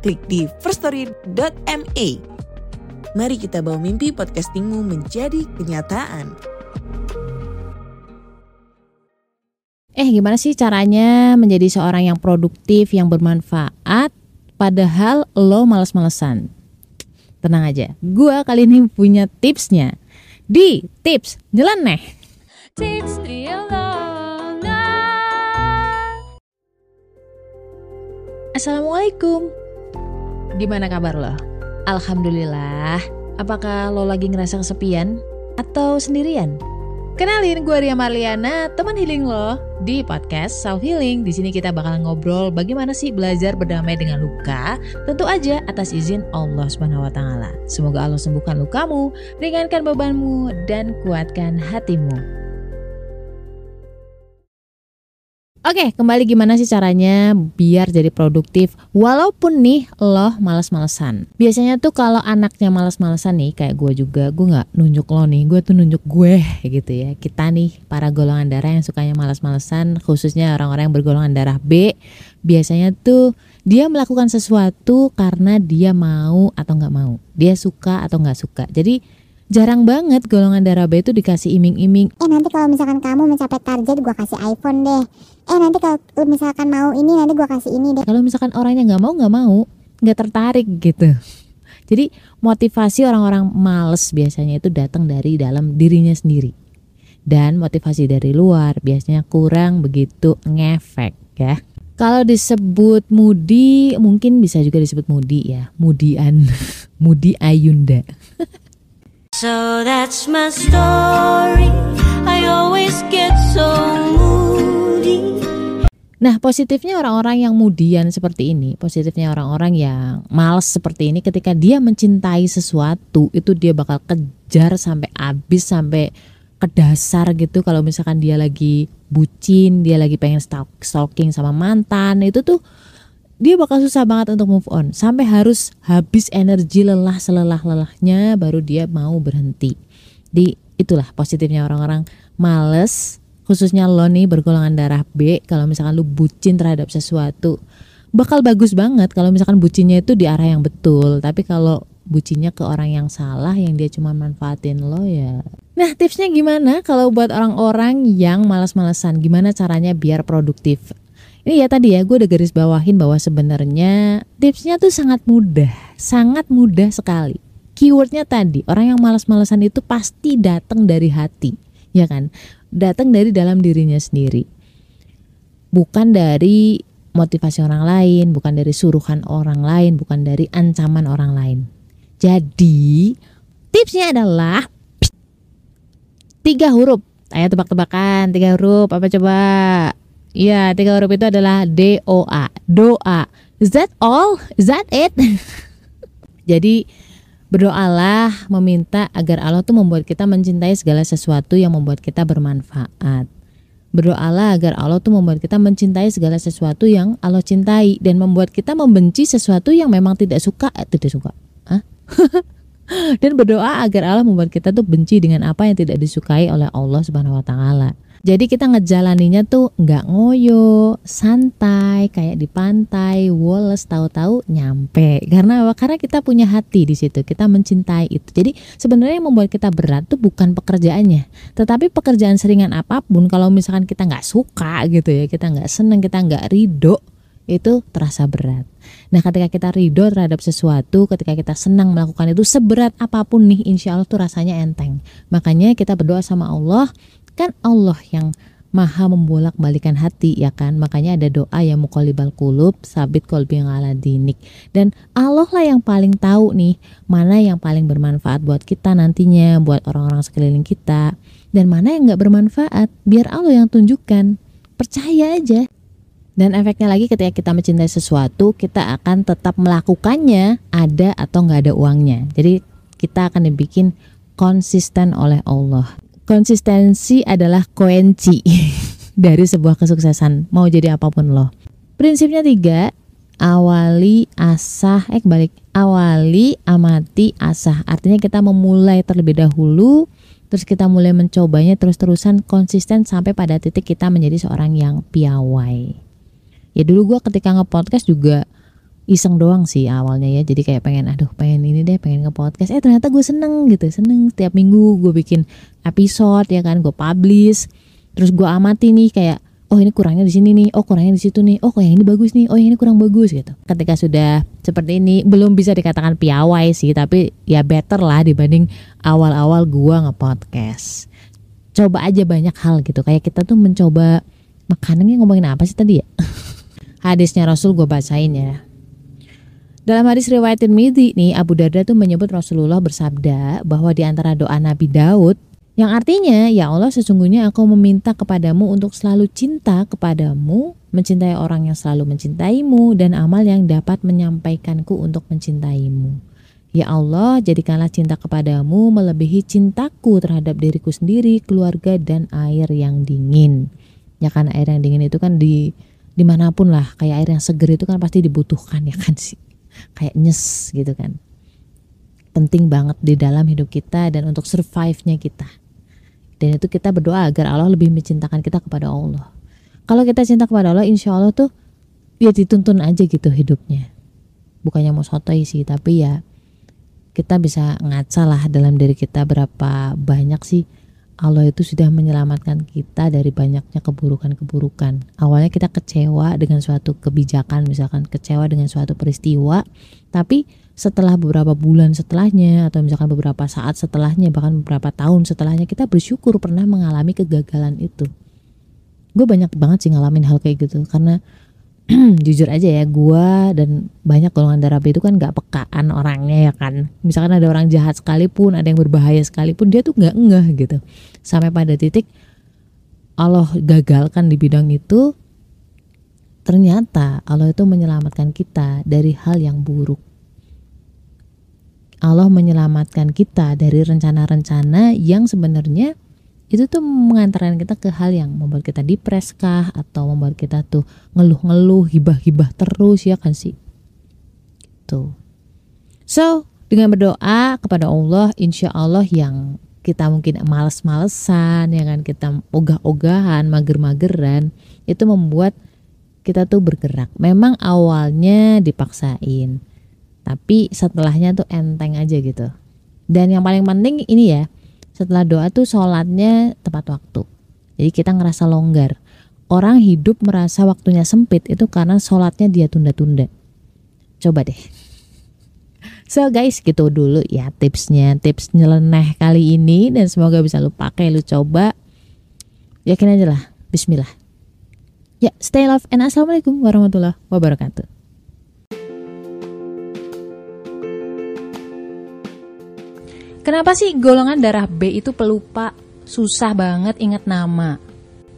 klik di firststory.me. Mari kita bawa mimpi podcastingmu menjadi kenyataan. Eh gimana sih caranya menjadi seorang yang produktif, yang bermanfaat, padahal lo males-malesan? Tenang aja, gue kali ini punya tipsnya. Di tips nyeleneh. Tips Assalamualaikum. Gimana kabar lo? Alhamdulillah. Apakah lo lagi ngerasa kesepian atau sendirian? Kenalin gue Ria Marliana, teman healing lo di podcast Self Healing. Di sini kita bakal ngobrol bagaimana sih belajar berdamai dengan luka, tentu aja atas izin Allah Subhanahu wa taala. Semoga Allah sembuhkan lukamu, ringankan bebanmu dan kuatkan hatimu. Oke, kembali gimana sih caranya biar jadi produktif walaupun nih lo males-malesan. Biasanya tuh kalau anaknya males-malesan nih kayak gue juga, gue nggak nunjuk lo nih, gue tuh nunjuk gue gitu ya. Kita nih para golongan darah yang sukanya males-malesan, khususnya orang-orang yang bergolongan darah B, biasanya tuh dia melakukan sesuatu karena dia mau atau nggak mau, dia suka atau nggak suka. Jadi jarang banget golongan darah B itu dikasih iming-iming. Eh nanti kalau misalkan kamu mencapai target gue kasih iPhone deh. Eh nanti kalau misalkan mau ini nanti gue kasih ini deh. Kalau misalkan orangnya nggak mau nggak mau, nggak tertarik gitu. Jadi motivasi orang-orang males biasanya itu datang dari dalam dirinya sendiri. Dan motivasi dari luar biasanya kurang begitu ngefek ya. Kalau disebut mudi mungkin bisa juga disebut mudi ya, mudian, mudi ayunda. So that's my story. I always get so moody. Nah, positifnya orang-orang yang mudian seperti ini, positifnya orang-orang yang males seperti ini ketika dia mencintai sesuatu, itu dia bakal kejar sampai habis sampai ke dasar gitu kalau misalkan dia lagi bucin, dia lagi pengen stalking sama mantan, itu tuh dia bakal susah banget untuk move on. Sampai harus habis energi lelah selelah lelahnya baru dia mau berhenti. Di itulah positifnya orang-orang. Males khususnya lo nih bergolongan darah B kalau misalkan lu bucin terhadap sesuatu bakal bagus banget kalau misalkan bucinnya itu di arah yang betul. Tapi kalau bucinnya ke orang yang salah yang dia cuma manfaatin lo ya. Nah tipsnya gimana kalau buat orang-orang yang malas-malesan gimana caranya biar produktif ini ya tadi ya gue udah garis bawahin bahwa sebenarnya tipsnya tuh sangat mudah, sangat mudah sekali. Keywordnya tadi orang yang malas-malasan itu pasti datang dari hati, ya kan? Datang dari dalam dirinya sendiri, bukan dari motivasi orang lain, bukan dari suruhan orang lain, bukan dari ancaman orang lain. Jadi tipsnya adalah tiga huruf. Ayo tebak-tebakan tiga huruf apa coba? Iya, tiga huruf itu adalah D O A. Doa. Is that all? Is that it? Jadi berdoalah meminta agar Allah tuh membuat kita mencintai segala sesuatu yang membuat kita bermanfaat. Berdoalah agar Allah tuh membuat kita mencintai segala sesuatu yang Allah cintai dan membuat kita membenci sesuatu yang memang tidak suka, eh, tidak suka. Hah? dan berdoa agar Allah membuat kita tuh benci dengan apa yang tidak disukai oleh Allah Subhanahu wa taala. Jadi kita ngejalaninya tuh nggak ngoyo, santai, kayak di pantai, woles tahu-tahu nyampe. Karena apa? Karena kita punya hati di situ, kita mencintai itu. Jadi sebenarnya yang membuat kita berat tuh bukan pekerjaannya, tetapi pekerjaan seringan apa pun kalau misalkan kita nggak suka gitu ya, kita nggak seneng, kita nggak ridho, itu terasa berat. Nah ketika kita ridho terhadap sesuatu, ketika kita senang melakukan itu seberat apa pun nih insya Allah tuh rasanya enteng. Makanya kita berdoa sama Allah, kan Allah yang maha membolak balikan hati ya kan? Makanya ada doa yang mukolibal kulub sabit kolbi yang ala dinik. Dan Allah lah yang paling tahu nih mana yang paling bermanfaat buat kita nantinya buat orang-orang sekeliling kita. Dan mana yang nggak bermanfaat biar Allah yang tunjukkan. Percaya aja. Dan efeknya lagi ketika kita mencintai sesuatu, kita akan tetap melakukannya ada atau nggak ada uangnya. Jadi kita akan dibikin konsisten oleh Allah. Konsistensi adalah koenci dari sebuah kesuksesan, mau jadi apa pun loh. Prinsipnya tiga, awali asah, eh balik, awali amati asah. Artinya kita memulai terlebih dahulu, terus kita mulai mencobanya terus-terusan konsisten sampai pada titik kita menjadi seorang yang piawai ya dulu gue ketika nge-podcast juga iseng doang sih awalnya ya. Jadi kayak pengen aduh pengen ini deh pengen nge-podcast eh ternyata gue seneng gitu seneng setiap minggu gue bikin episode ya kan gue publish. Terus gue amati nih kayak oh ini kurangnya di sini nih oh kurangnya di situ nih oh yang ini bagus nih oh ini kurang bagus gitu. Ketika sudah seperti ini belum bisa dikatakan piawai sih tapi ya better lah dibanding awal-awal gue nge-podcast. Coba aja banyak hal gitu. Kayak kita tuh mencoba makanannya ngomongin apa sih tadi ya? Hadisnya Rasul gue bacain ya. Dalam hadis riwayat Tirmidzi nih Abu Darda tuh menyebut Rasulullah bersabda bahwa di antara doa Nabi Daud yang artinya ya Allah sesungguhnya aku meminta kepadamu untuk selalu cinta kepadamu, mencintai orang yang selalu mencintaimu dan amal yang dapat menyampaikanku untuk mencintaimu. Ya Allah, jadikanlah cinta kepadamu melebihi cintaku terhadap diriku sendiri, keluarga dan air yang dingin. Ya kan air yang dingin itu kan di di mana pun lah kayak air yang seger itu kan pasti dibutuhkan ya kan sih kayak nyes gitu kan. Penting banget di dalam hidup kita dan untuk survive-nya kita. Dan itu kita berdoa agar Allah lebih mencintakan kita kepada Allah. Kalau kita cinta kepada Allah insya Allah tuh ya dituntun aja gitu hidupnya. Bukannya mau sotoy sih tapi ya kita bisa ngaca lah dalam diri kita berapa banyak sih Allah itu sudah menyelamatkan kita dari banyaknya keburukan-keburukan. Awalnya kita kecewa dengan suatu kebijakan, misalkan kecewa dengan suatu peristiwa, tapi setelah beberapa bulan setelahnya atau misalkan beberapa saat setelahnya bahkan beberapa tahun setelahnya kita bersyukur pernah mengalami kegagalan itu. Gue banyak banget sih ngalamin hal kayak gitu karena jujur aja ya gue dan banyak golongan darah B itu kan nggak pekaan orangnya ya kan. Misalkan ada orang jahat sekalipun ada yang berbahaya sekalipun dia tuh nggak ngeh gitu. Sampai pada titik Allah gagalkan di bidang itu ternyata Allah itu menyelamatkan kita dari hal yang buruk. Allah menyelamatkan kita dari rencana-rencana yang sebenarnya itu tuh mengantarkan kita ke hal yang membuat kita depres kah? Atau membuat kita tuh ngeluh-ngeluh hibah-hibah terus ya kan sih? Tuh so dengan berdoa kepada Allah insya Allah yang kita mungkin males-malesan ya kan kita ogah-ogahan mager-mageran itu membuat kita tuh bergerak. Memang awalnya dipaksain tapi setelahnya tuh enteng aja gitu. Dan yang paling penting ini ya setelah doa tuh sholatnya tepat waktu. Jadi kita ngerasa longgar. Orang hidup merasa waktunya sempit itu karena sholatnya dia tunda-tunda. Coba deh. So guys gitu dulu ya tipsnya Tips nyeleneh kali ini Dan semoga bisa lu pakai lu coba Yakin aja lah Bismillah Ya stay love and assalamualaikum warahmatullahi wabarakatuh Kenapa sih golongan darah B itu pelupa, susah banget ingat nama?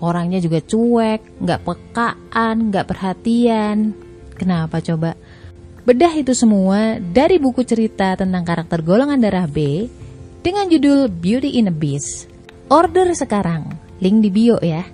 Orangnya juga cuek, nggak pekaan, nggak perhatian. Kenapa coba? Bedah itu semua dari buku cerita tentang karakter golongan darah B dengan judul Beauty in a Beast. Order sekarang, link di bio ya.